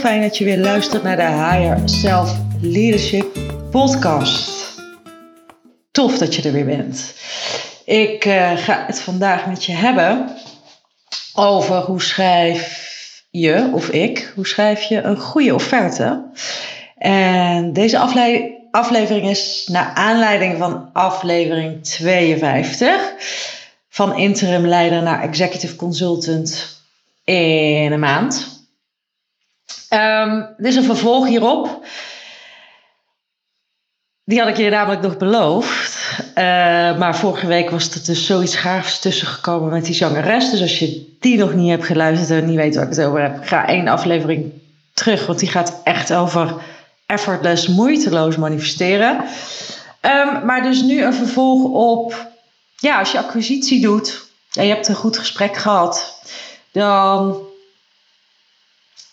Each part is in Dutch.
fijn dat je weer luistert naar de Higher Self Leadership Podcast. Tof dat je er weer bent. Ik uh, ga het vandaag met je hebben over hoe schrijf je of ik, hoe schrijf je een goede offerte. En deze afle aflevering is naar aanleiding van aflevering 52 van interim leider naar executive consultant in een maand. Um, dit is een vervolg hierop. Die had ik je namelijk nog beloofd. Uh, maar vorige week was er dus zoiets gaafs tussen gekomen met die zangeres. Dus als je die nog niet hebt geluisterd en niet weet waar ik het over heb, ga één aflevering terug. Want die gaat echt over effortless, moeiteloos manifesteren. Um, maar dus nu een vervolg op, ja, als je acquisitie doet en je hebt een goed gesprek gehad, dan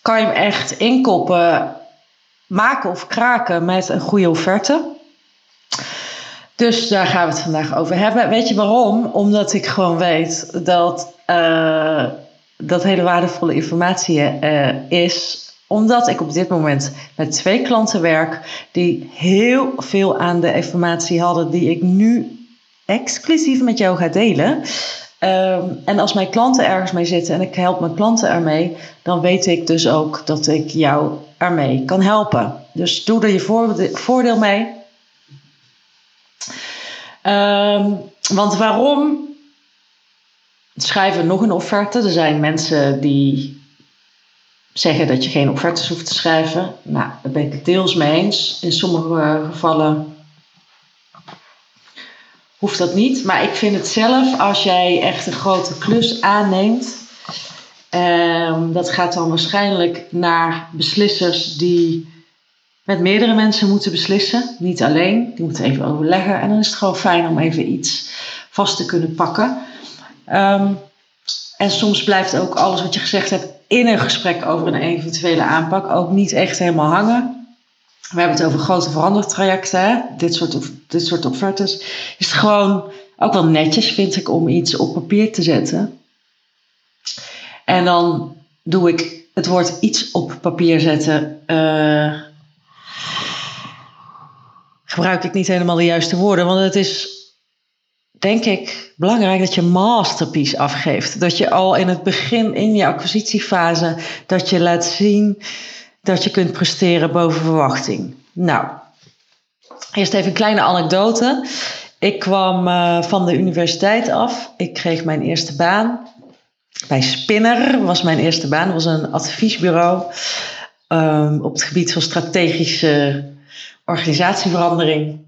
kan je hem echt inkoppen, maken of kraken met een goede offerte. Dus daar gaan we het vandaag over hebben. Weet je waarom? Omdat ik gewoon weet dat uh, dat hele waardevolle informatie uh, is. Omdat ik op dit moment met twee klanten werk die heel veel aan de informatie hadden die ik nu exclusief met jou ga delen. Um, en als mijn klanten ergens mee zitten en ik help mijn klanten ermee, dan weet ik dus ook dat ik jou ermee kan helpen. Dus doe er je voordeel mee. Um, want waarom schrijven we nog een offerte? Er zijn mensen die zeggen dat je geen offertes hoeft te schrijven. Nou, daar ben ik het deels mee eens. In sommige gevallen hoeft dat niet. Maar ik vind het zelf, als jij echt een grote klus aanneemt, um, dat gaat dan waarschijnlijk naar beslissers die met meerdere mensen moeten beslissen. Niet alleen, die moeten even overleggen. En dan is het gewoon fijn om even iets vast te kunnen pakken. Um, en soms blijft ook alles wat je gezegd hebt in een gesprek over een eventuele aanpak ook niet echt helemaal hangen we hebben het over grote verandertrajecten? Dit, soort, dit soort offertes, is gewoon ook wel netjes, vind ik, om iets op papier te zetten. En dan doe ik het woord iets op papier zetten. Uh, gebruik ik niet helemaal de juiste woorden, want het is denk ik belangrijk dat je masterpiece afgeeft. Dat je al in het begin, in je acquisitiefase, dat je laat zien dat je kunt presteren boven verwachting. Nou, eerst even een kleine anekdote. Ik kwam uh, van de universiteit af. Ik kreeg mijn eerste baan. Bij Spinner was mijn eerste baan. Dat was een adviesbureau um, op het gebied van strategische organisatieverandering.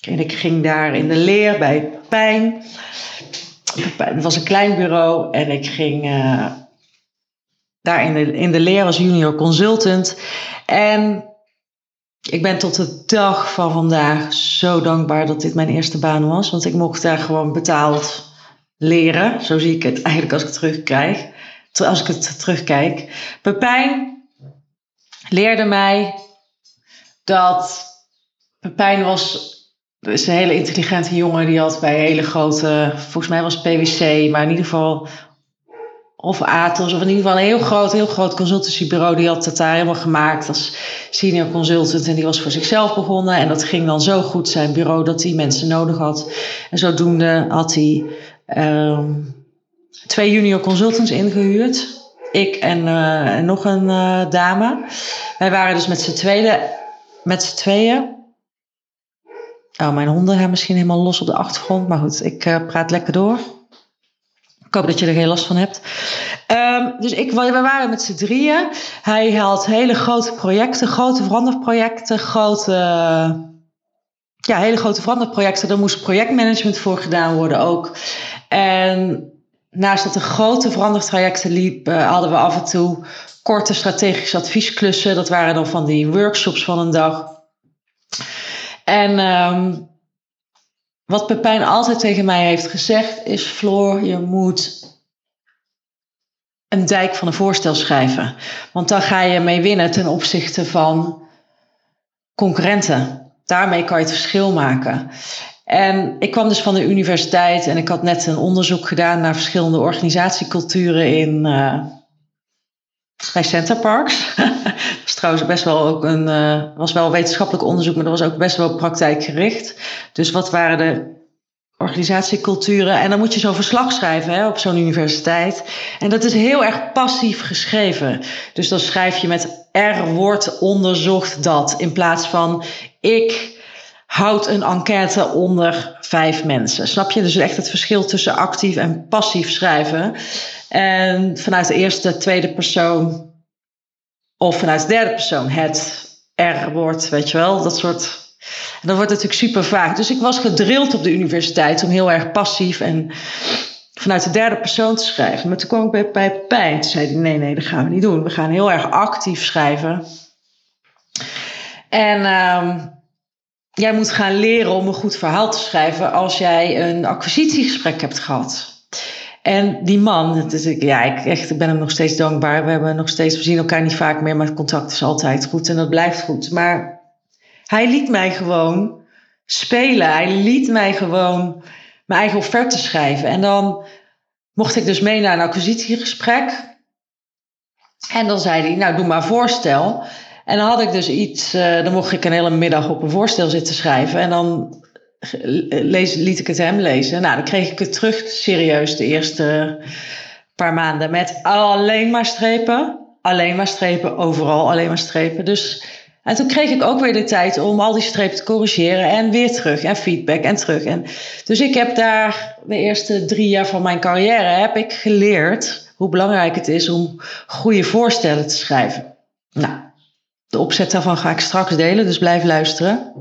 En ik ging daar in de leer bij Pijn. Het was een klein bureau en ik ging uh, daar in de, in de leer als junior consultant. En ik ben tot de dag van vandaag zo dankbaar dat dit mijn eerste baan was. Want ik mocht daar gewoon betaald leren. Zo zie ik het eigenlijk als ik het terugkrijg. Als ik het terugkijk. Pepijn leerde mij dat Pepijn was een hele intelligente jongen. Die had bij hele grote, volgens mij was PwC, maar in ieder geval of Atos, of in ieder geval een heel groot, heel groot consultancybureau. Die had het daar helemaal gemaakt als senior consultant. En die was voor zichzelf begonnen. En dat ging dan zo goed, zijn bureau, dat hij mensen nodig had. En zodoende had hij um, twee junior consultants ingehuurd. Ik en, en nog een uh, dame. Wij waren dus met z'n tweeën. Met tweeën. Oh, mijn honden gaan misschien helemaal los op de achtergrond. Maar goed, ik uh, praat lekker door. Ik hoop dat je er geen last van hebt. Um, dus ik, we waren met z'n drieën. Hij had hele grote projecten, grote veranderprojecten, grote, ja, hele grote veranderprojecten. Daar moest projectmanagement voor gedaan worden ook. En naast dat de grote verandertrajecten liep, uh, hadden we af en toe korte strategische adviesklussen. Dat waren dan van die workshops van een dag. En um, wat Pepijn altijd tegen mij heeft gezegd is: Floor, je moet een dijk van een voorstel schrijven. Want dan ga je mee winnen ten opzichte van concurrenten. Daarmee kan je het verschil maken. En ik kwam dus van de universiteit en ik had net een onderzoek gedaan naar verschillende organisatieculturen in, uh, bij Center Parks. dat was trouwens best wel ook een, uh, was wel wetenschappelijk onderzoek, maar dat was ook best wel praktijkgericht. Dus wat waren de organisatieculturen? En dan moet je zo'n verslag schrijven hè, op zo'n universiteit. En dat is heel erg passief geschreven. Dus dan schrijf je met er wordt onderzocht dat, in plaats van ik houd een enquête onder vijf mensen. Snap je? Dus echt het verschil tussen actief en passief schrijven. En vanuit de eerste, tweede persoon of vanuit de derde persoon het er wordt, weet je wel, dat soort. En dat wordt natuurlijk super vaak. Dus ik was gedrild op de universiteit om heel erg passief en vanuit de derde persoon te schrijven. Maar toen kwam ik bij, bij Pijn. Toen zei nee, nee, dat gaan we niet doen. We gaan heel erg actief schrijven. En uh, jij moet gaan leren om een goed verhaal te schrijven als jij een acquisitiegesprek hebt gehad. En die man, dus ik, ja, ik, echt, ik ben hem nog steeds dankbaar. We, hebben nog steeds, we zien elkaar niet vaak meer, maar het contact is altijd goed en dat blijft goed. Maar hij liet mij gewoon spelen. Hij liet mij gewoon mijn eigen offerte schrijven. En dan mocht ik dus mee naar een acquisitiegesprek. En dan zei hij, nou doe maar voorstel. En dan had ik dus iets, uh, dan mocht ik een hele middag op een voorstel zitten schrijven. En dan lees, liet ik het hem lezen. Nou, dan kreeg ik het terug serieus de eerste paar maanden. Met alleen maar strepen. Alleen maar strepen, overal alleen maar strepen. Dus, en toen kreeg ik ook weer de tijd om al die strepen te corrigeren. En weer terug. En feedback en terug. En, dus ik heb daar de eerste drie jaar van mijn carrière heb ik geleerd hoe belangrijk het is om goede voorstellen te schrijven. Nou, de opzet daarvan ga ik straks delen, dus blijf luisteren.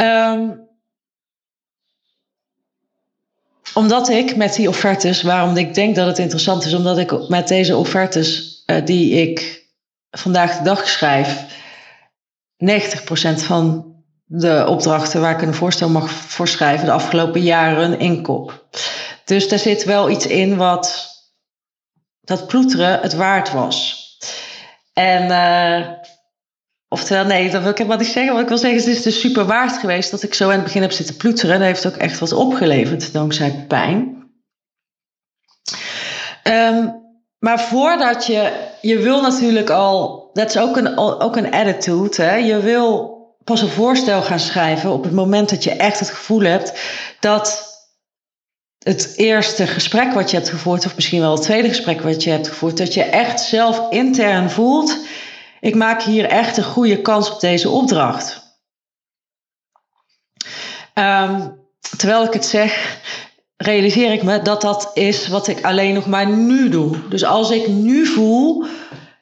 Um, omdat ik met die offertes, waarom ik denk dat het interessant is, omdat ik met deze offertes uh, die ik vandaag de dag schrijf, 90% van de opdrachten waar ik een voorstel mag voor schrijven de afgelopen jaren inkop. Dus daar zit wel iets in wat dat ploeteren het waard was. En uh, Oftewel, nee, dat wil ik helemaal niet zeggen. Wat ik wil zeggen het is dus super waard geweest dat ik zo aan het begin heb zitten ploeteren. En dat heeft ook echt wat opgeleverd, dankzij pijn. Um, maar voordat je, je wil natuurlijk al, dat is ook een, ook een attitude, hè? je wil pas een voorstel gaan schrijven op het moment dat je echt het gevoel hebt dat het eerste gesprek wat je hebt gevoerd, of misschien wel het tweede gesprek wat je hebt gevoerd, dat je echt zelf intern voelt ik maak hier echt een goede kans op deze opdracht. Um, terwijl ik het zeg, realiseer ik me dat dat is wat ik alleen nog maar nu doe. Dus als ik nu voel,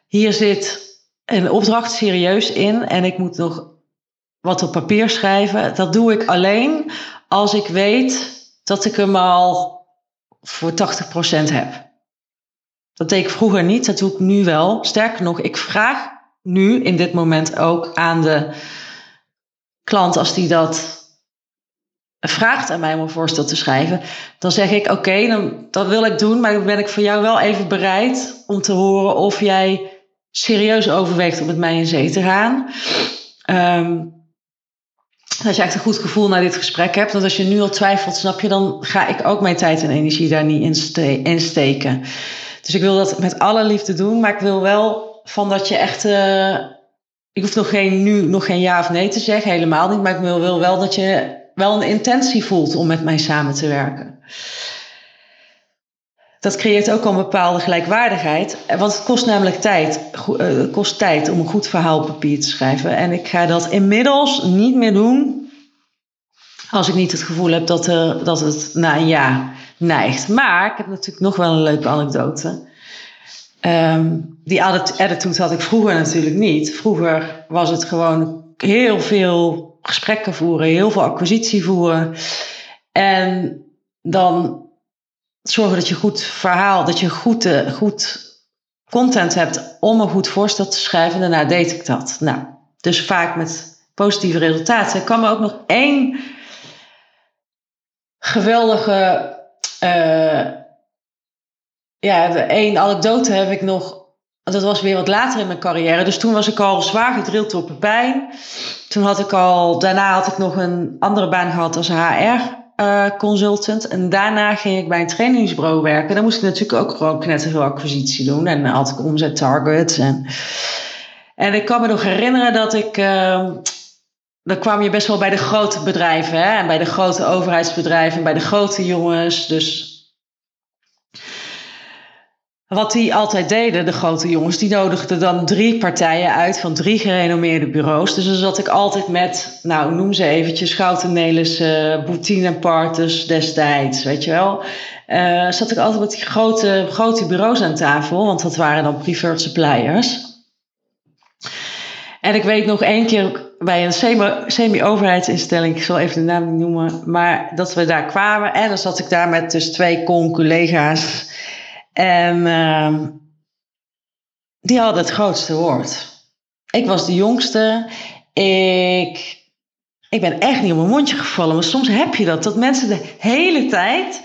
hier zit een opdracht serieus in en ik moet nog wat op papier schrijven, dat doe ik alleen als ik weet dat ik hem al voor 80% heb. Dat deed ik vroeger niet, dat doe ik nu wel. Sterker nog, ik vraag nu in dit moment ook aan de klant als die dat vraagt aan mij om een voorstel te schrijven, dan zeg ik oké, dan dat wil ik doen, maar dan ben ik voor jou wel even bereid om te horen of jij serieus overweegt om met mij in zee te gaan. Um, als je echt een goed gevoel naar dit gesprek hebt, want als je nu al twijfelt, snap je, dan ga ik ook mijn tijd en energie daar niet in, steken. Dus ik wil dat met alle liefde doen, maar ik wil wel van dat je echt. Uh, ik hoef nog geen, nu nog geen ja of nee te zeggen, helemaal niet. Maar ik wil, wel dat je wel een intentie voelt om met mij samen te werken. Dat creëert ook al een bepaalde gelijkwaardigheid. Want het kost namelijk tijd. Eh, kost tijd om een goed verhaal op papier te schrijven. En ik ga dat inmiddels niet meer doen. Als ik niet het gevoel heb dat, er, dat het na een jaar neigt. Maar ik heb natuurlijk nog wel een leuke anekdote. Um, die attitude had ik vroeger natuurlijk niet. Vroeger was het gewoon heel veel gesprekken voeren, heel veel acquisitie voeren. En dan zorgen dat je goed verhaal, dat je goed, uh, goed content hebt om een goed voorstel te schrijven. Daarna deed ik dat. Nou, dus vaak met positieve resultaten. Ik kan ook nog één geweldige uh, ja, één anekdote heb ik nog. Dat was weer wat later in mijn carrière. Dus toen was ik al zwaar gedrild op pijn. Toen had ik al, daarna had ik nog een andere baan gehad als HR. uh, consultant. En daarna ging ik bij een trainingsbureau werken. Dan moest ik natuurlijk ook gewoon knetterveel acquisitie doen. En dan had ik omzet targets. En, en ik kan me nog herinneren dat ik... Uh, dan kwam je best wel bij de grote bedrijven. Hè? En bij de grote overheidsbedrijven. En bij de grote jongens. Dus wat die altijd deden, de grote jongens, die nodigden dan drie partijen uit van drie gerenommeerde bureaus. Dus dan zat ik altijd met, nou noem ze eventjes, Schouten Nelis, uh, Boutine en Partus destijds, weet je wel. Uh, zat ik altijd met die grote, grote bureaus aan tafel, want dat waren dan preferred suppliers. En ik weet nog één keer bij een semi-overheidsinstelling, ik zal even de naam niet noemen, maar dat we daar kwamen en dan zat ik daar met dus twee con-collega's en uh, die hadden het grootste woord. Ik was de jongste. Ik, ik ben echt niet op mijn mondje gevallen. Maar soms heb je dat. Dat mensen de hele tijd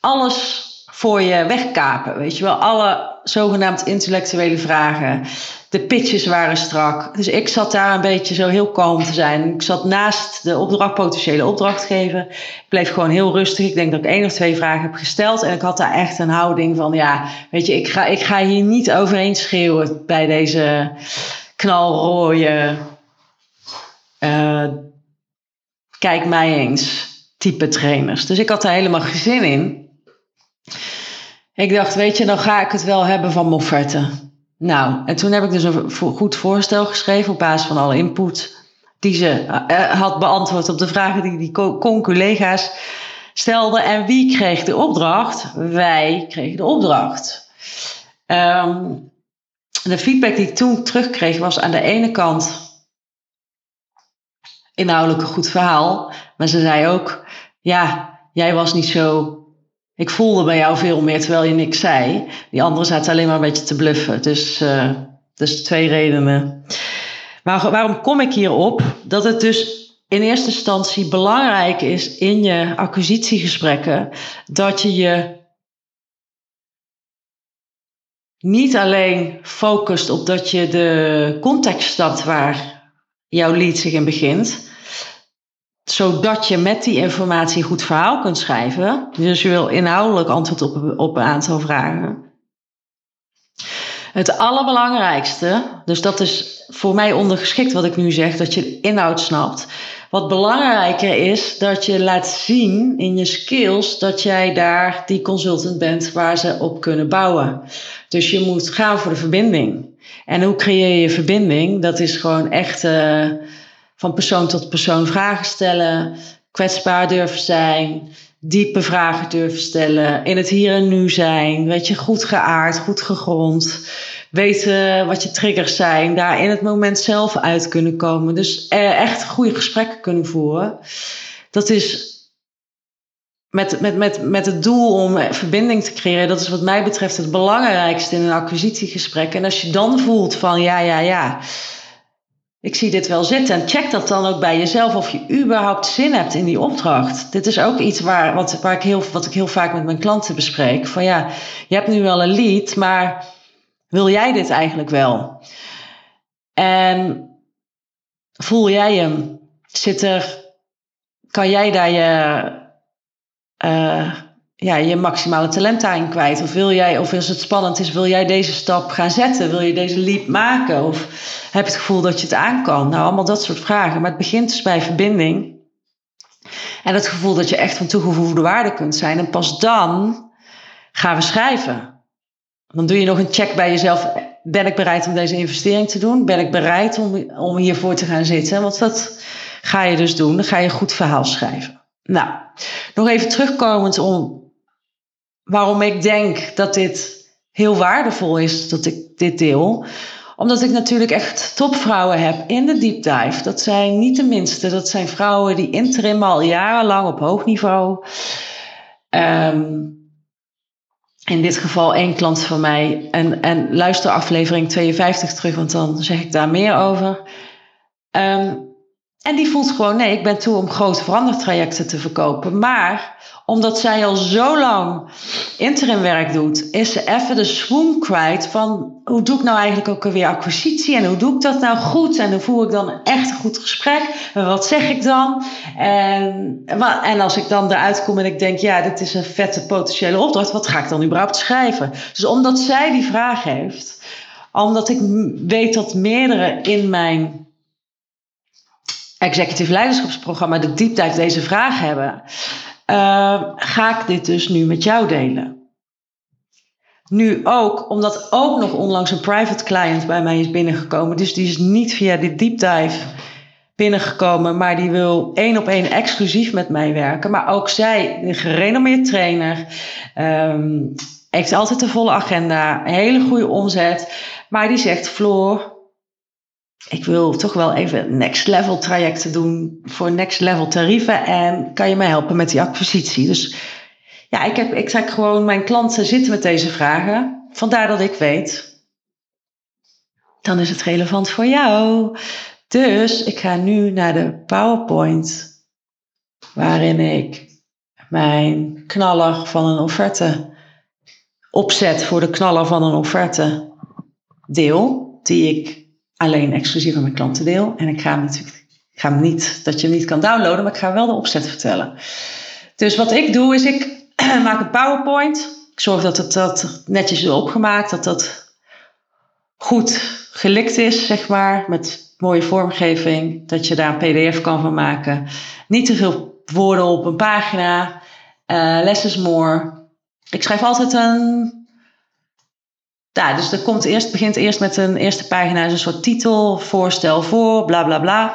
alles voor je wegkapen. Weet je wel, alle zogenaamd intellectuele vragen. De pitches waren strak. Dus ik zat daar een beetje zo heel kalm te zijn. Ik zat naast de opdracht, potentiële opdrachtgever. Ik bleef gewoon heel rustig. Ik denk dat ik één of twee vragen heb gesteld. En ik had daar echt een houding van, ja, weet je, ik ga, ik ga hier niet overheen schreeuwen bij deze knalrooie, uh, kijk mij eens, type trainers. Dus ik had daar helemaal geen zin in. Ik dacht, weet je, dan ga ik het wel hebben van Mofferte. Nou, en toen heb ik dus een goed voorstel geschreven op basis van alle input die ze uh, had beantwoord op de vragen die die con-collega's stelden. En wie kreeg de opdracht? Wij kregen de opdracht. Um, de feedback die ik toen terugkreeg was aan de ene kant inhoudelijk een goed verhaal. Maar ze zei ook, ja, jij was niet zo ik voelde bij jou veel meer terwijl je niks zei. Die anderen zaten alleen maar een beetje te bluffen. Dus, uh, dus twee redenen. Maar waarom kom ik hierop? Dat het dus in eerste instantie belangrijk is in je acquisitiegesprekken dat je je niet alleen focust op dat je de context stapt waar jouw lead zich in begint, zodat je met die informatie een goed verhaal kunt schrijven. Dus je wil inhoudelijk antwoord op, op een aantal vragen. Het allerbelangrijkste, dus dat is voor mij ondergeschikt wat ik nu zeg, dat je de inhoud snapt. Wat belangrijker is dat je laat zien in je skills dat jij daar die consultant bent waar ze op kunnen bouwen. Dus je moet gaan voor de verbinding. En hoe creëer je verbinding? Dat is gewoon echt. Uh, van persoon tot persoon vragen stellen, kwetsbaar durven zijn, diepe vragen durven stellen, in het hier en nu zijn, weet je, goed geaard, goed gegrond, weten wat je triggers zijn, daar in het moment zelf uit kunnen komen. Dus echt goede gesprekken kunnen voeren. Dat is met, met, met, met het doel om verbinding te creëren, dat is wat mij betreft het belangrijkste in een acquisitiegesprek. En als je dan voelt van ja, ja, ja, ik zie dit wel zitten. En check dat dan ook bij jezelf of je überhaupt zin hebt in die opdracht. Dit is ook iets waar, wat, ik heel, wat ik heel vaak met mijn klanten bespreek. Van ja, je hebt nu wel een lead, maar wil jij dit eigenlijk wel? En voel jij hem? Zit er, kan jij daar je, uh, ja, je maximale talent daarin kwijt? Of wil jij, of als het spannend is, wil jij deze stap gaan zetten? Wil je deze leap maken? Of heb je het gevoel dat je het aan kan? Nou, allemaal dat soort vragen. Maar het begint dus bij verbinding. En het gevoel dat je echt van toegevoegde waarde kunt zijn. En pas dan gaan we schrijven. Dan doe je nog een check bij jezelf. Ben ik bereid om deze investering te doen? Ben ik bereid om, om hiervoor te gaan zitten? Want dat ga je dus doen. Dan ga je een goed verhaal schrijven. Nou, nog even terugkomend om waarom ik denk dat dit heel waardevol is dat ik dit deel. Omdat ik natuurlijk echt topvrouwen heb in de deep dive. Dat zijn niet de minste. Dat zijn vrouwen die interim al jarenlang op hoog niveau. Um, in dit geval één klant van mij. En, en luister aflevering 52 terug, want dan zeg ik daar meer over. Um, En die voelt gewoon, nee, ik ben toe om grote verandertrajecten te verkopen. Maar omdat zij al zo lang interimwerk doet, is ze even de swoon kwijt van hoe doe ik nou eigenlijk ook weer acquisitie en hoe doe ik dat nou goed en hoe voer ik dan echt een goed gesprek en wat zeg ik dan? En, en als ik dan eruit kom en ik denk, ja, dit is een vette potentiële opdracht, wat ga ik dan überhaupt schrijven? Dus omdat zij die vraag heeft, omdat ik weet dat meerdere in mijn executive leiderschapsprogramma de dieptijd deze vraag hebben, uh, ga ik dit dus nu met jou delen. Nu ook, omdat ook nog onlangs een private client bij mij is binnengekomen. Dus die is niet via dit deep dive binnengekomen, maar die wil één op één exclusief met mij werken. Maar ook zij, een gerenommeerd trainer, um, heeft altijd een volle agenda, een hele goede omzet. Maar die zegt, Floor, ik wil toch wel even next level trajecten doen voor next level tarieven. En kan je mij helpen met die acquisitie? Dus ja, ik, heb, ik zeg gewoon, mijn klanten zitten met deze vragen. Vandaar dat ik weet, dan is het relevant voor jou. Dus ik ga nu naar de PowerPoint, waarin ik mijn knaller van een offerte opzet voor de knaller van een offerte deel, die ik alleen exclusief aan mijn klanten deel. En ik ga hem natuurlijk, ga niet, dat je hem niet kan downloaden, maar ik ga wel de opzet vertellen. Dus wat ik doe, is ik maak een PowerPoint. Ik zorg dat het dat netjes is opgemaakt, dat dat goed gelikt is, zeg maar, met mooie vormgeving, dat je daar een PDF kan van maken. Niet te veel woorden op een pagina. Uh, less is more. Ik schrijf altijd een ja, dus er komt eerst, begint eerst met een eerste pagina, een soort titel, voorstel voor, bla bla bla.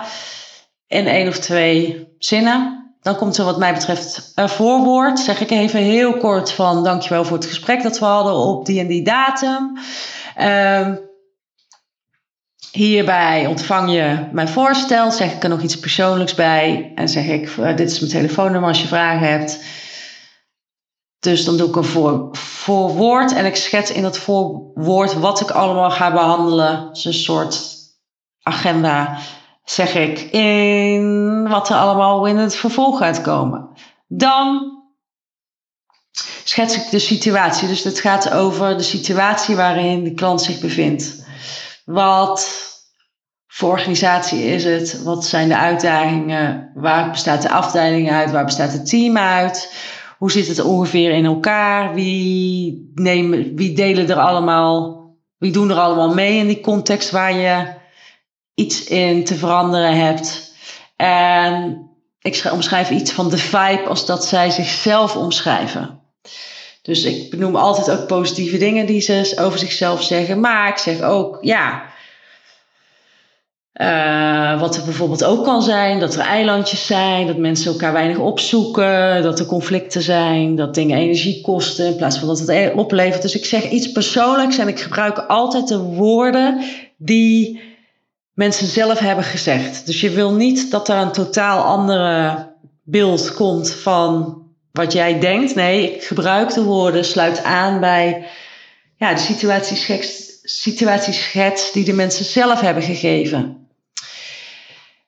In één of twee zinnen. Dan komt er wat mij betreft een voorwoord. Zeg ik even heel kort van dankjewel voor het gesprek dat we hadden op die en die datum. Uh, hierbij ontvang je mijn voorstel. Zeg ik er nog iets persoonlijks bij. En zeg ik, uh, dit is mijn telefoonnummer als je vragen hebt. Dus dan doe ik een voor, voorwoord en ik schets in dat voorwoord wat ik allemaal ga behandelen. Dus een soort agenda zeg ik in wat er allemaal in het vervolg gaat komen. Dan schets ik de situatie. Dus het gaat over de situatie waarin de klant zich bevindt. Wat voor organisatie is het? Wat zijn de uitdagingen? Waar bestaat de afdeling uit? Waar bestaat het team uit? Hoe zit het ongeveer in elkaar? Wie, nemen, wie delen er allemaal, wie doen er allemaal mee in die context waar je iets in te veranderen hebt? En ik omschrijf iets van de vibe als dat zij zichzelf omschrijven. Dus ik benoem altijd ook positieve dingen die ze over zichzelf zeggen. Maar ik zeg ook, ja, uh, wat er bijvoorbeeld ook kan zijn, dat er eilandjes zijn, dat mensen elkaar weinig opzoeken, dat er conflicten zijn, dat dingen energie kosten in plaats van dat het e- oplevert. Dus ik zeg iets persoonlijks en ik gebruik altijd de woorden die mensen zelf hebben gezegd. Dus je wil niet dat er een totaal andere beeld komt van wat jij denkt. Nee, ik gebruik de woorden, sluit aan bij ja, de situatieschets, situatieschets die de mensen zelf hebben gegeven.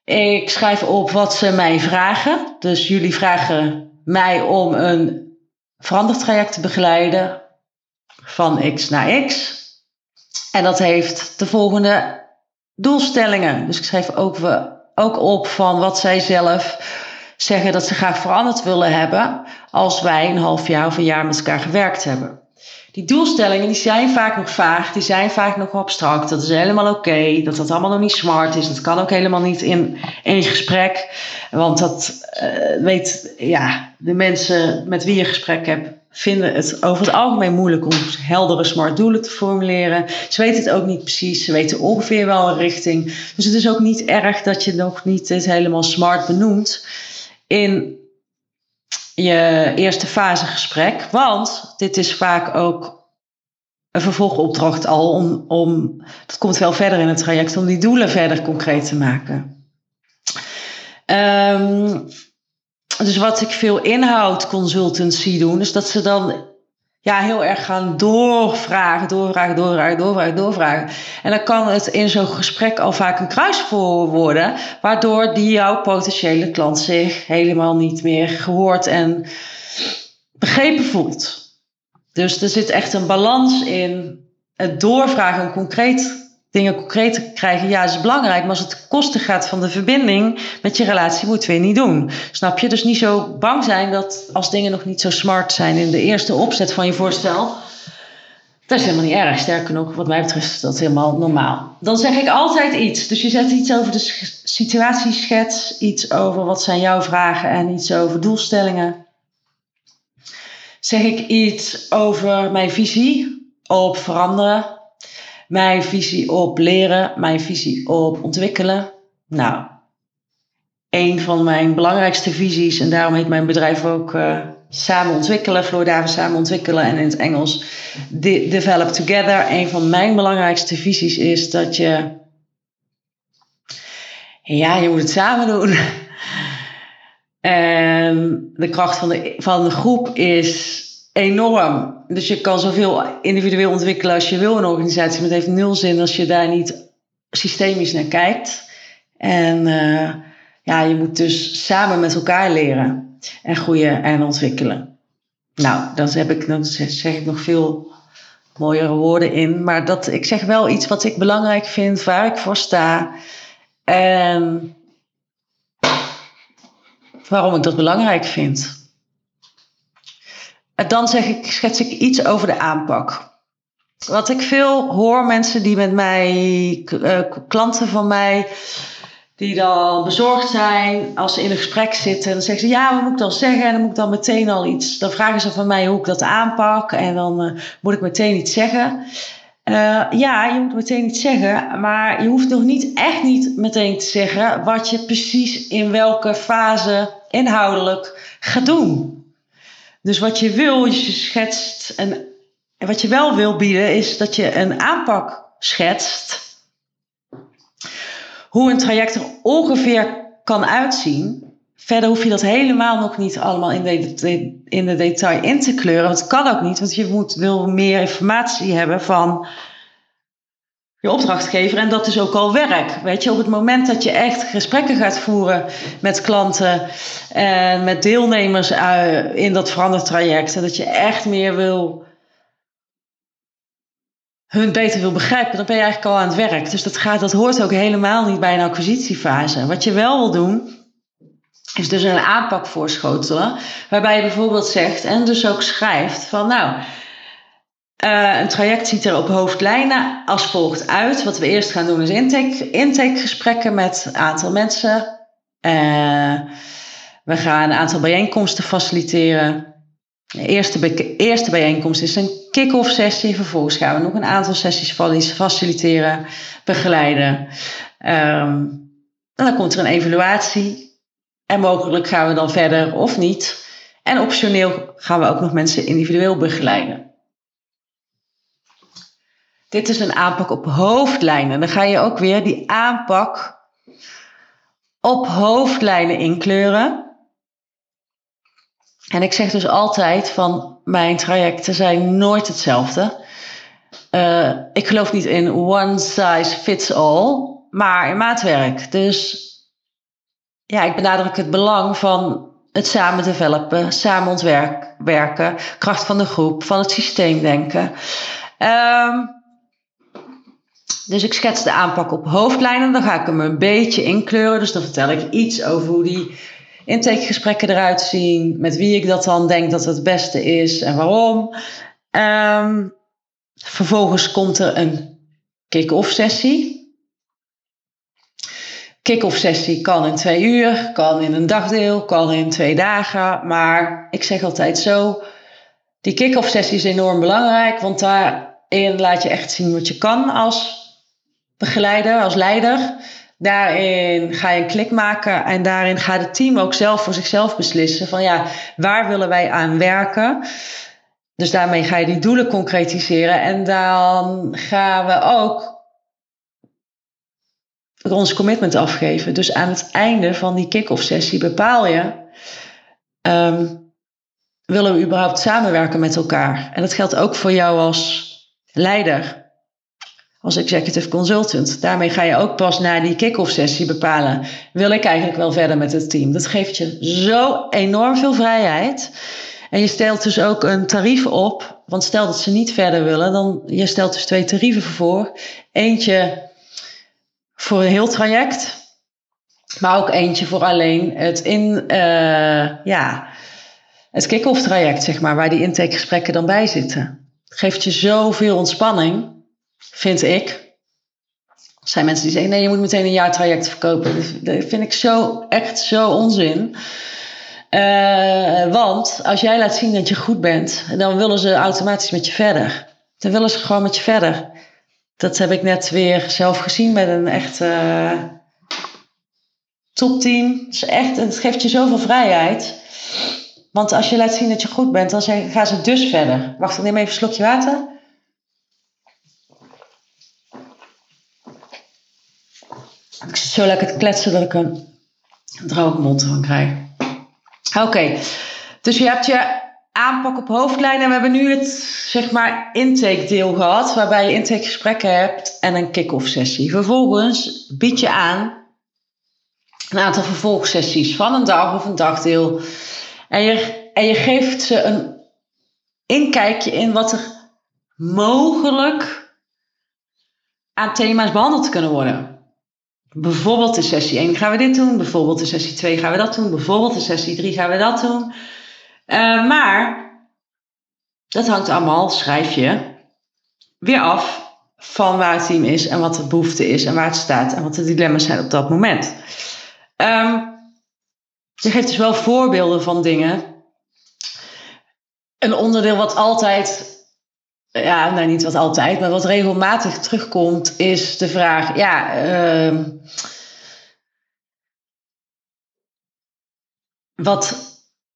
Ik schrijf op wat ze mij vragen. Dus jullie vragen mij om een verandertraject te begeleiden van X naar X. En dat heeft de volgende doelstellingen. Dus ik schrijf ook, ook op van wat zij zelf zeggen dat ze graag veranderd willen hebben als wij een half jaar of een jaar met elkaar gewerkt hebben die doelstellingen die zijn vaak nog vaag, die zijn vaak nog abstract. Dat is helemaal oké, dat dat allemaal nog niet smart is. Dat kan ook helemaal niet in één gesprek. Want dat uh, weet, ja, de mensen met wie je gesprek hebt, vinden het over het algemeen moeilijk om heldere smart doelen te formuleren. Ze weten het ook niet precies, ze weten ongeveer wel een richting. Dus het is ook niet erg dat je nog niet het helemaal smart benoemt. In je eerste fase gesprek. Want dit is vaak ook een vervolgopdracht al om, om, dat komt wel verder in het traject, om die doelen verder concreet te maken. Um, dus wat ik veel inhoud consultancy doen, is dat ze dan ja, heel erg gaan doorvragen, doorvragen, doorvragen, doorvragen, doorvragen. En dan kan het in zo'n gesprek al vaak een kruisvoer worden, waardoor die jouw potentiële klant zich helemaal niet meer gehoord en begrepen voelt. Dus er zit echt een balans in het doorvragen om concreet dingen concreet te krijgen, ja, is belangrijk. Maar als het kosten gaat van de verbinding met je relatie, moeten we niet doen. Snap je? Dus niet zo bang zijn dat als dingen nog niet zo smart zijn in de eerste opzet van je voorstel. Dat is helemaal niet erg. Sterker nog, wat mij betreft is dat helemaal normaal. Dan zeg ik altijd iets. Dus je zet iets over de situatieschets, iets over wat zijn jouw vragen en iets over doelstellingen. Zeg ik iets over mijn visie op veranderen, mijn visie op leren, mijn visie op ontwikkelen. Nou, een van mijn belangrijkste visies, en daarom heet mijn bedrijf ook uh, Samen Ontwikkelen, Floor Davis Samen Ontwikkelen en in het Engels Develop Together. Een van mijn belangrijkste visies is dat je, ja, je moet het samen doen. En de kracht van de, van de groep is enorm. Dus je kan zoveel individueel ontwikkelen als je wil in een organisatie. Maar het heeft nul zin als je daar niet systemisch naar kijkt. En uh, ja, je moet dus samen met elkaar leren en groeien en ontwikkelen. Nou, dan, heb ik, dan zeg ik nog veel mooiere woorden in. Maar dat, ik zeg wel iets wat ik belangrijk vind, waar ik voor sta. En waarom ik dat belangrijk vind. Dan zeg ik, schets ik iets over de aanpak. Wat ik veel hoor, mensen die met mij, uh, klanten van mij, die dan bezorgd zijn als ze in een gesprek zitten. Dan zeggen ze, ja, wat moet ik dan zeggen? En dan moet ik dan meteen al iets. Dan vragen ze van mij hoe ik dat aanpak. En dan uh, moet ik meteen iets zeggen. Uh, ja, je moet meteen iets zeggen. Maar je hoeft nog niet echt niet meteen te zeggen wat je precies in welke fase inhoudelijk gaat doen. Dus wat je wil, je schetst en, en wat je wel wil bieden, is dat je een aanpak schetst. Hoe een traject er ongeveer kan uitzien. Verder hoef je dat helemaal nog niet allemaal in de, in de detail in te kleuren. Want het kan ook niet, want je moet, wil meer informatie hebben van je opdrachtgever. En dat is ook al werk. Weet je, op het moment dat je echt gesprekken gaat voeren met klanten en met deelnemers in dat verandertraject. En dat je echt meer wil hun beter wil begrijpen, dan ben je eigenlijk al aan het werk. Dus dat, gaat, dat hoort ook helemaal niet bij een acquisitiefase. Wat je wel wil doen, is dus een aanpak voorschotelen. Waarbij je bijvoorbeeld zegt en dus ook schrijft van nou uh, een traject ziet er op hoofdlijnen als volgt uit. Wat we eerst gaan doen is intake, intakegesprekken met een aantal mensen. Uh, we gaan een aantal bijeenkomsten faciliteren. De eerste, eerste bijeenkomst is een kick-off sessie. Vervolgens gaan we nog een aantal sessies faciliteren, begeleiden. En dan komt er een evaluatie. En mogelijk gaan we dan verder of niet. En optioneel gaan we ook nog mensen individueel begeleiden. Dit is een aanpak op hoofdlijnen. Dan ga je ook weer die aanpak op hoofdlijnen inkleuren. En ik zeg dus altijd van mijn trajecten zijn nooit hetzelfde. Uh, ik geloof niet in one size fits all, maar in maatwerk. Dus ja, ik benadruk het belang van het samen developen, samen ontwerken, kracht van de groep, van het systeemdenken. Um, dus ik schets de aanpak op hoofdlijnen. Dan ga ik hem een beetje inkleuren. Dus dan vertel ik iets over hoe die intakegesprekken eruit zien. Met wie ik dat dan denk dat het beste is en waarom. Um, vervolgens komt er een kick-off sessie. Kick-off sessie kan in twee uur, kan in een dagdeel, kan in twee dagen. Maar ik zeg altijd zo, die kick-off sessie is enorm belangrijk, want daarin laat je echt zien wat je kan als begeleider, als leider. Daarin ga je een klik maken en daarin gaat het team ook zelf voor zichzelf beslissen van ja, waar willen wij aan werken? Dus daarmee ga je die doelen concretiseren en dan gaan we ook ons commitment afgeven. Dus aan het einde van die kick-off sessie bepaal je um, willen we überhaupt samenwerken met elkaar? En dat geldt ook voor jou als leider, als executive consultant. Daarmee ga je ook pas na die kick-off sessie bepalen: wil ik eigenlijk wel verder met het team? Dat geeft je zo enorm veel vrijheid. En je stelt dus ook een tarief op. Want stel dat ze niet verder willen, dan je stelt dus twee tarieven voor. Eentje voor een heel traject, maar ook eentje voor alleen het in, uh, ja, het kick-off traject, zeg maar, waar die intakegesprekken dan bij zitten. Geeft je zoveel ontspanning, vind ik. Er zijn mensen die zeggen, nee, je moet meteen een jaar traject verkopen. Dat vind ik zo, echt zo onzin. Uh, want als jij laat zien dat je goed bent, dan willen ze automatisch met je verder. Dan willen ze gewoon met je verder. Dat heb ik net weer zelf gezien met een echt uh, topteam. Het, echt, het geeft je zoveel vrijheid. Want als je laat zien dat je goed bent, dan gaan ze dus verder. Wacht, ik neem even een slokje water. Ik zit zo lekker te kletsen dat ik een droge mond van krijg. Oké, dus je hebt je aanpak op hoofdlijnen. En we hebben nu het zeg maar intake deel gehad, waarbij je intake gesprekken hebt en een kick-off sessie. Vervolgens bied je aan een aantal vervolgsessies van een dag of een dagdeel. En je, en je geeft ze een inkijkje in wat er mogelijk aan thema's behandeld kunnen worden. Bijvoorbeeld in sessie 1 gaan we dit doen, bijvoorbeeld in sessie 2 gaan we dat doen, bijvoorbeeld in sessie 3 gaan we dat doen. Uh, maar dat hangt allemaal, schrijf je, weer af van waar het team is en wat de behoefte is en waar het staat en wat de dilemma's zijn op dat moment. Je geeft dus wel voorbeelden van dingen. Een onderdeel wat altijd ja, nou niet wat altijd, maar wat regelmatig terugkomt, is de vraag: ja, uh, wat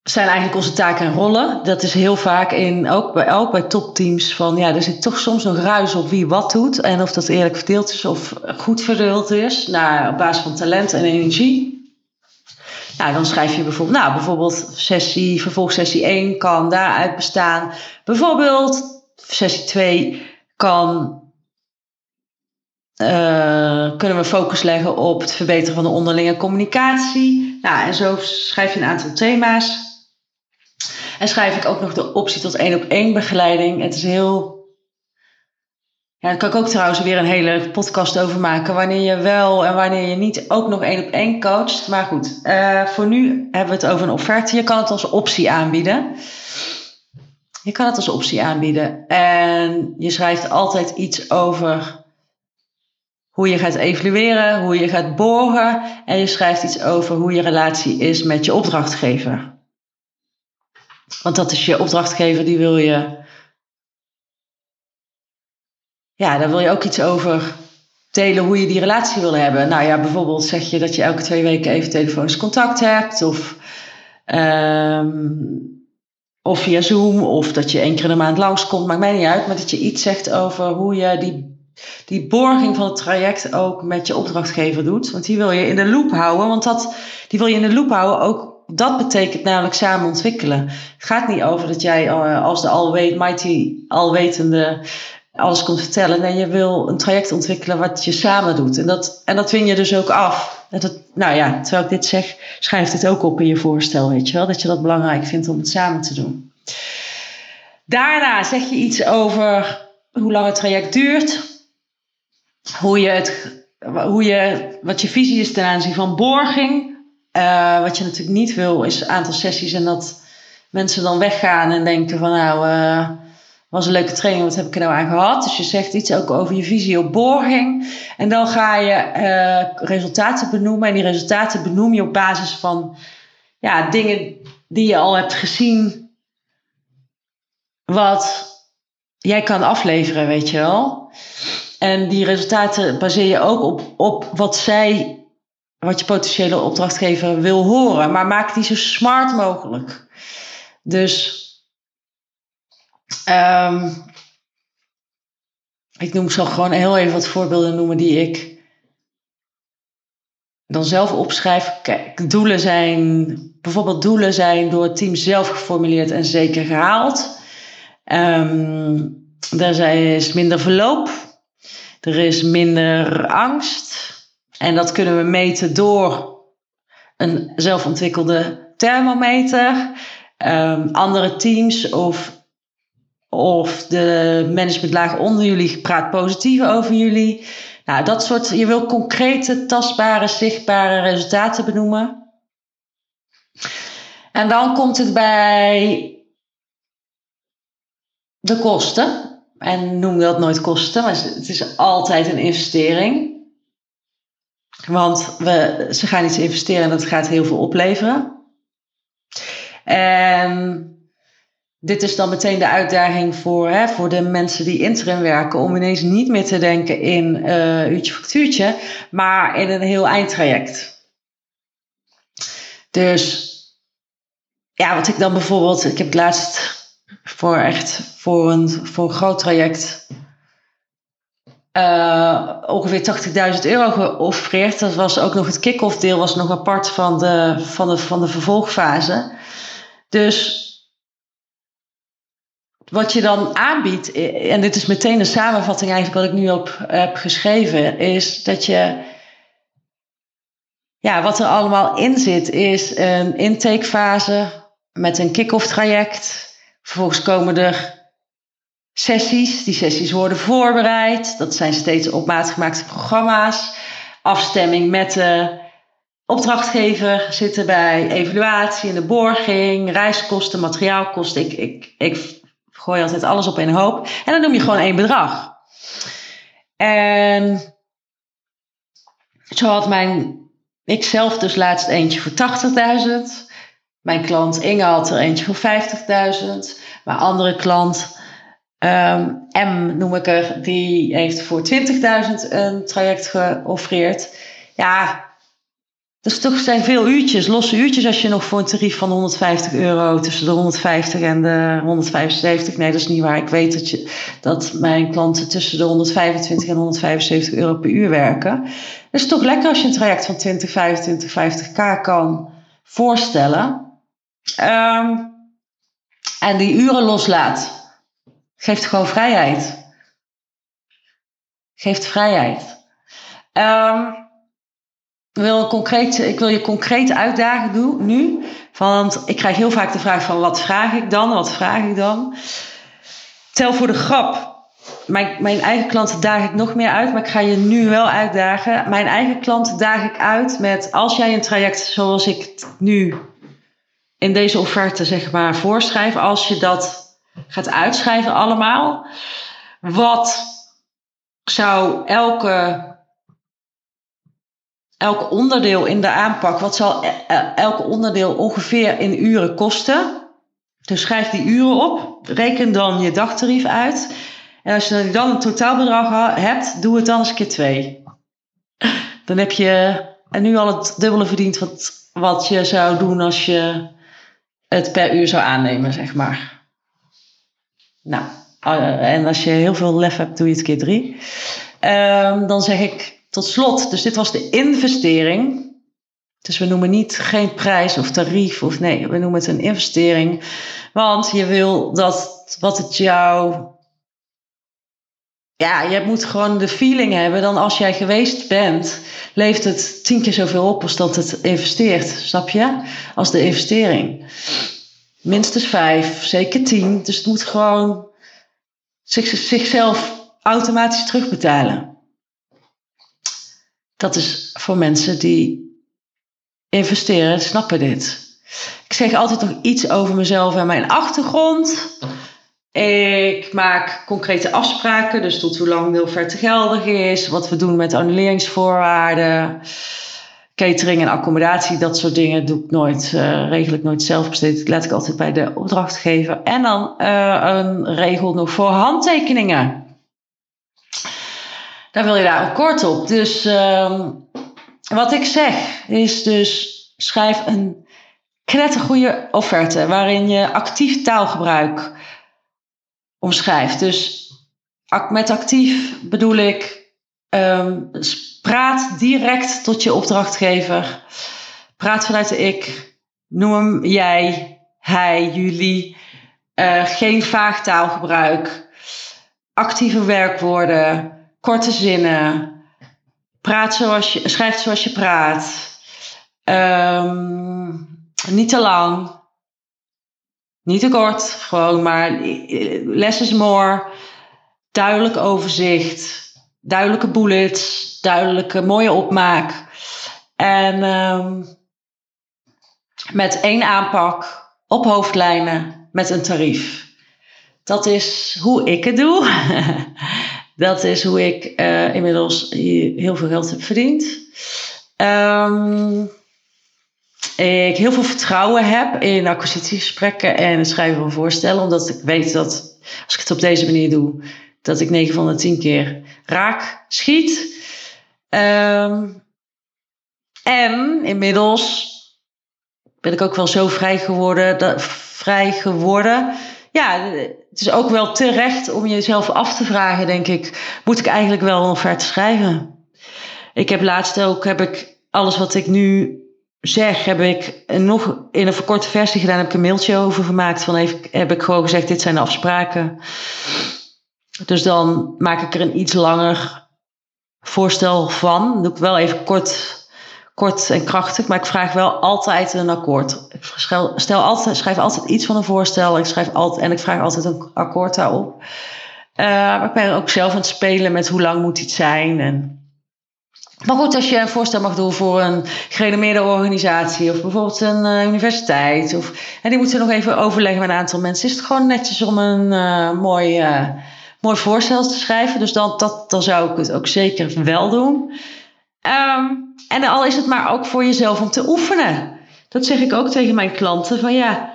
zijn eigenlijk onze taken en rollen? Dat is heel vaak in, ook bij, ook bij topteams, van ja, er zit toch soms nog ruis op wie wat doet en of dat eerlijk verdeeld is of goed verdeeld is, naar, op basis van talent en energie. Nou, dan schrijf je bijvoorbeeld, nou, bijvoorbeeld sessie, vervolgsessie 1 kan daaruit bestaan. Bijvoorbeeld sessie 2 kan, uh, kunnen we focus leggen op het verbeteren van de onderlinge communicatie. Nou, en zo schrijf je een aantal thema's. En schrijf ik ook nog de optie tot één op één begeleiding. Het is heel. Ja, daar kan ik ook trouwens weer een hele podcast over maken. Wanneer je wel en wanneer je niet ook nog één op één coacht. Maar goed, uh, voor nu hebben we het over een offerte. Je kan het als optie aanbieden. Je kan het als optie aanbieden. En je schrijft altijd iets over hoe je gaat evalueren, hoe je gaat borgen. En je schrijft iets over hoe je relatie is met je opdrachtgever. Want dat is je opdrachtgever, die wil je. Ja, daar wil je ook iets over delen hoe je die relatie wil hebben. Nou ja, bijvoorbeeld zeg je dat je elke twee weken even telefonisch contact hebt. Of um, of via Zoom, of dat je één keer in de maand langskomt, maakt mij niet uit. Maar dat je iets zegt over hoe je die, die borging van het traject ook met je opdrachtgever doet. Want die wil je in de loop houden. Want dat, die wil je in de loop houden ook. Dat betekent namelijk samen ontwikkelen. Het gaat niet over dat jij uh, als de alweet, mighty, alwetende alles komt vertellen. Nee, je wil een traject ontwikkelen wat je samen doet. En dat, en dat win je dus ook af. Dat het, nou ja, terwijl ik dit zeg, schrijf dit ook op in je voorstel, weet je wel. Dat je dat belangrijk vindt om het samen te doen. Daarna zeg je iets over hoe lang het traject duurt. Hoe je het, hoe je, wat je visie is ten aanzien van borging. Uh, wat je natuurlijk niet wil, is een aantal sessies en dat mensen dan weggaan en denken van nou... Uh, was een leuke training, wat heb ik er nou aan gehad? Dus je zegt iets ook over je visie op borging. En dan ga je uh, resultaten benoemen. En die resultaten benoem je op basis van ja, dingen die je al hebt gezien. Wat jij kan afleveren, weet je wel. En die resultaten baseer je ook op, op wat zij, wat je potentiële opdrachtgever wil horen. Maar maak die zo smart mogelijk. Dus Um, ik noem, zal gewoon heel even wat voorbeelden noemen die ik dan zelf opschrijf. Kijk, doelen zijn, bijvoorbeeld doelen zijn door het team zelf geformuleerd en zeker gehaald. Um, er is minder verloop. Er is minder angst. En dat kunnen we meten door een zelfontwikkelde thermometer. Um, andere teams of, of de managementlaag onder jullie praat positief over jullie. Nou, dat soort, je wil concrete, tastbare, zichtbare resultaten benoemen. En dan komt het bij de kosten. En noem dat nooit kosten, maar het is altijd een investering. Want we, ze gaan iets investeren en dat gaat heel veel opleveren. En dit is dan meteen de uitdaging voor, hè, voor de mensen die interim werken, om ineens niet meer te denken in uh, uurtje factuurtje, maar in een heel eindtraject. Dus ja, wat ik dan bijvoorbeeld, ik heb het laatst voor echt voor een, voor een groot traject uh, ongeveer 80.000 euro geoffreerd. Dat was ook nog het kick-off deel, was nog apart van de, van de, van de vervolgfase. Dus wat je dan aanbiedt, en dit is meteen een samenvatting eigenlijk wat ik nu op heb geschreven, is dat je, ja, wat er allemaal in zit, is een intakefase met een kick-off traject. Vervolgens komen er sessies. Die sessies worden voorbereid. Dat zijn steeds op maat gemaakte programma's. Afstemming met de opdrachtgever zit erbij. Evaluatie en de borging. Reiskosten, materiaalkosten. Ik, ik, ik gooi altijd alles op een hoop. En dan noem je gewoon één bedrag. En zo had mijn, ik zelf dus laatst eentje voor 80.000. Mijn klant Inge had er eentje voor 50.000. Mijn andere klant Um, M noem ik er, die heeft voor 20.000 een traject geoffreerd. Ja, dus toch zijn veel uurtjes, losse uurtjes als je nog voor een tarief van 150 euro tussen de 150 en de 175. Nee, dat is niet waar. Ik weet dat, je, dat mijn klanten tussen de 125 en 175 euro per uur werken. Het is toch lekker als je een traject van 20, 25, 50k kan voorstellen. Um, en die uren loslaat. Geeft gewoon vrijheid. Geeft vrijheid. Um, ik, wil concreet, ik wil je concreet uitdagen doen, nu. Want ik krijg heel vaak de vraag van wat vraag ik dan? Wat vraag ik dan? Tel voor de grap. Mijn, mijn eigen klanten daag ik nog meer uit, maar ik ga je nu wel uitdagen. Mijn eigen klanten daag ik uit met als jij een traject zoals ik het nu in deze offerte zeg maar voorschrijf, als je dat gaat uitschrijven allemaal. Wat zou elke, elk onderdeel in de aanpak, wat zal e-, e-, elk onderdeel ongeveer in uren kosten? Dus schrijf die uren op, reken dan je dagtarief uit. En als je dan een totaalbedrag hebt, doe het dan eens keer twee. Dan heb je en nu al het dubbele verdiend wat, wat je zou doen als je het per uur zou aannemen, zeg maar. Nou, eh, en als je heel veel lef hebt, doe je het keer drie. Um, dan zeg ik tot slot, dus dit was de investering. Dus we noemen niet geen prijs of tarief of nee, we noemen het een investering. Want je wil dat wat het jou. Ja, je moet gewoon de feeling hebben dan als jij geweest bent, leeft het tien keer zoveel op als dat het investeert. Snap je? Als de investering minstens vijf, zeker tien. Dus het moet gewoon zich, zichzelf automatisch terugbetalen. Dat is voor mensen die investeren, snappen dit. Ik zeg altijd nog iets over mezelf en mijn achtergrond. Ik maak concrete afspraken, dus tot hoe lang offerte geldig is, wat we doen met annuleringsvoorwaarden catering en accommodatie, dat soort dingen doe ik nooit, uh, regel ik nooit zelf besteed. laat ik altijd bij de opdrachtgever. En dan uh, een regel nog voor handtekeningen. Daar wil je daar een kort op. Dus uh, wat ik zeg is dus schrijf een knettergoede offerte waarin je actief taalgebruik omschrijft. Dus met actief bedoel ik Ehm, praat direct tot je opdrachtgever. Praat vanuit de ik. Noem hem jij, hij, jullie. Uh, geen vaag taalgebruik. Actieve werkwoorden. Korte zinnen. Praat zoals je, schrijf zoals je praat. Um, niet te lang. Niet te kort. Gewoon maar less is more. Duidelijk overzicht. Duidelijke bullets. Duidelijke mooie opmaak. En um, met één aanpak op hoofdlijnen met een tarief. Dat is hoe ik het doe. Dat is hoe ik uh, inmiddels heel veel geld heb verdiend. Um, ik heel veel vertrouwen heb in acquisitiegesprekken en het schrijven van voorstellen. Omdat ik weet dat als ik het op deze manier doe, dat ik 9 van de 10 keer raak schiet. Um, en inmiddels ben ik ook wel zo vrij geworden. Dat, vrij geworden. Ja, het is ook wel terecht om jezelf af te vragen, denk ik. Moet ik eigenlijk wel een offerte schrijven? Ik heb laatst ook heb ik alles wat ik nu zeg, heb ik nog in een verkorte versie gedaan. Heb ik een mailtje over gemaakt. Van even, heb ik gewoon gezegd: dit zijn de afspraken. Dus dan maak ik er een iets langer voorstel van. Doe ik wel even kort kort en krachtig, maar ik vraag wel altijd een akkoord. Ik stel altijd, schrijf altijd iets van een voorstel. Ik schrijf altijd, en ik vraag altijd een akkoord daarop. Uh, maar ik ben ook zelf aan het spelen met hoe lang moet iets zijn. En... Maar goed, als je een voorstel mag doen voor een gerenommeerde organisatie of bijvoorbeeld een uh, universiteit. Of, en die moeten nog even overleggen met een aantal mensen. Is het gewoon netjes om een uh, mooi, mooi voorstel te schrijven. Dus dan, dat, dan zou ik het ook zeker wel doen. Um, en al is het maar ook voor jezelf om te oefenen. Dat zeg ik ook tegen mijn klanten. Van ja,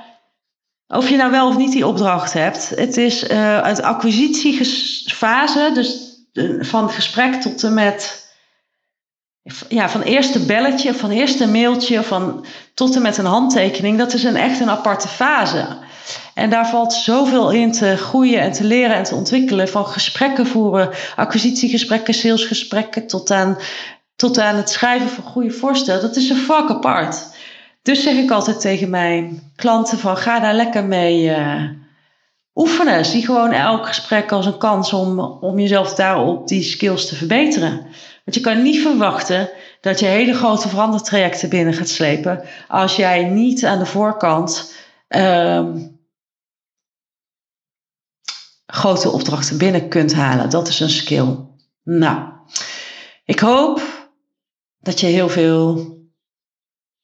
of je nou wel of niet die opdracht hebt. Het is uh, uit acquisitiefase, dus van het gesprek tot en met. Ja, van eerste belletje, van eerste mailtje, van, tot en met een handtekening. Dat is een, echt een aparte fase. En daar valt zoveel in te groeien en te leren en te ontwikkelen. Van gesprekken voeren, acquisitiegesprekken, salesgesprekken, tot aan tot aan het schrijven van goede voorstellen. Dat is een vak apart. Dus zeg ik altijd tegen mijn klanten van ga daar lekker mee uh, oefenen. Zie gewoon elk gesprek als een kans om, om jezelf daarop die skills te verbeteren. Want je kan niet verwachten dat je hele grote verandertrajecten binnen gaat slepen als jij niet aan de voorkant uh, grote opdrachten binnen kunt halen. Dat is een skill. Nou, ik hoop dat je heel veel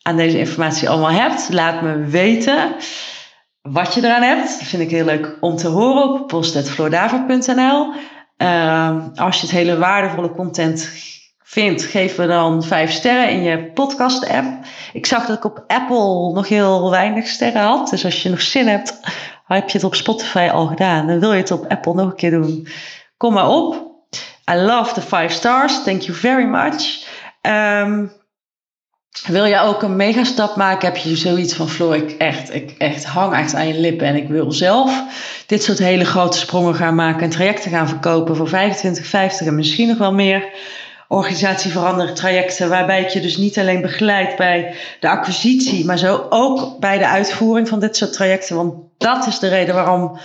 aan deze informatie allemaal hebt. Laat me weten wat je eraan hebt. Dat vind ik heel leuk om te horen op post.floordaver.nl. Uh, als je het hele waardevolle content vindt, geef me dan vijf sterren in je podcast app. Ik zag dat ik op Apple nog heel weinig sterren had. Dus als je nog zin hebt, heb je het op Spotify al gedaan. Dan wil je het op Apple nog een keer doen. Kom maar op. I love the five stars. Thank you very much. Um, wil je ook een megastap maken, heb je zoiets van Floor, ik echt, ik echt hang echt aan je lippen en ik wil zelf dit soort hele grote sprongen gaan maken en trajecten gaan verkopen voor 25, 50 en misschien nog wel meer. Organisatie veranderen trajecten, waarbij ik je dus niet alleen begeleid bij de acquisitie, maar zo ook bij de uitvoering van dit soort trajecten. Want dat is de reden waarom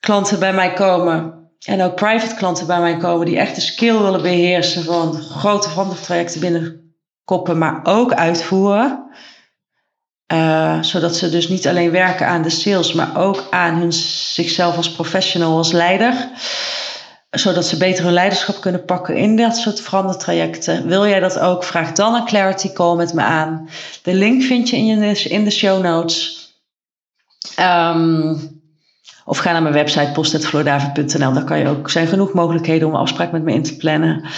klanten bij mij komen en ook private klanten bij mij komen die echt de skill willen beheersen van grote verandertrajecten binnenkoppen, maar ook uitvoeren. Uh, zodat ze dus niet alleen werken aan de sales, maar ook aan hun, zichzelf als professional, als leider. Zodat ze beter hun leiderschap kunnen pakken in dat soort verandertrajecten. Wil jij dat ook? Vraag dan een clarity call met me aan. De link vind je in, je, in de show notes. Um, of ga naar mijn website post.floordaven.nl. Daar kan je ook, zijn genoeg mogelijkheden om een afspraak met me in te plannen. Uh,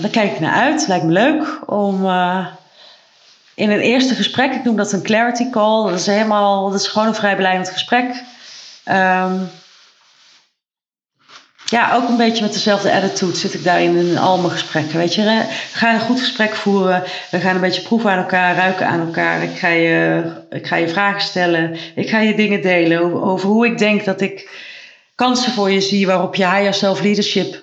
daar kijk ik naar uit. Lijkt me leuk om uh, in een eerste gesprek, ik noem dat een clarity call. Dat is helemaal, dat is gewoon een vrijblijvend gesprek. Um, ja, ook een beetje met dezelfde attitude zit ik daarin in al mijn gesprekken. Weet je, we gaan een goed gesprek voeren. We gaan een beetje proeven aan elkaar, ruiken aan elkaar. Ik ga je, ik ga je vragen stellen. Ik ga je dingen delen over, hoe ik denk dat ik kansen voor je zie waarop je higher self leadership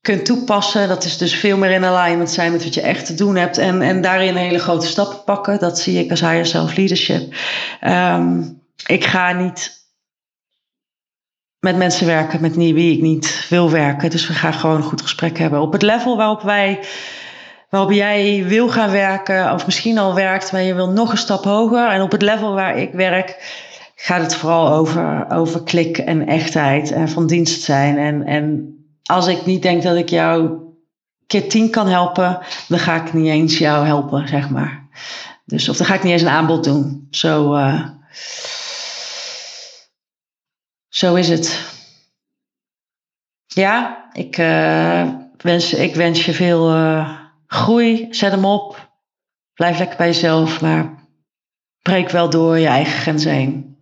kunt toepassen. Dat is dus veel meer in alignment zijn met wat je echt te doen hebt. En, en daarin hele grote stappen pakken. Dat zie ik als higher self leadership. Ehm, ik ga niet met mensen werken met wie ik niet wil werken. Dus we gaan gewoon een goed gesprek hebben. Op het level waarop wij waarop jij wil gaan werken, of misschien al werkt, maar je wil nog een stap hoger. En op het level waar ik werk, gaat het vooral over, over klik en echtheid en van dienst zijn. En, en als ik niet denk dat ik jou keer tien kan helpen, dan ga ik niet eens jou helpen, zeg maar. Dus, of dan ga ik niet eens een aanbod doen. Zo, uh, zo is het. Ja, ik, uh, wens, ik wens je veel uh, groei. Zet hem op. Blijf lekker bij jezelf, maar breek wel door je eigen grens heen.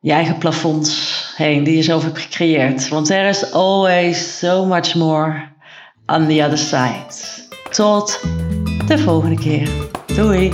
Je eigen plafonds heen die je zelf hebt gecreëerd. Want there is always so much more on the other side. Tot de volgende keer. Doei!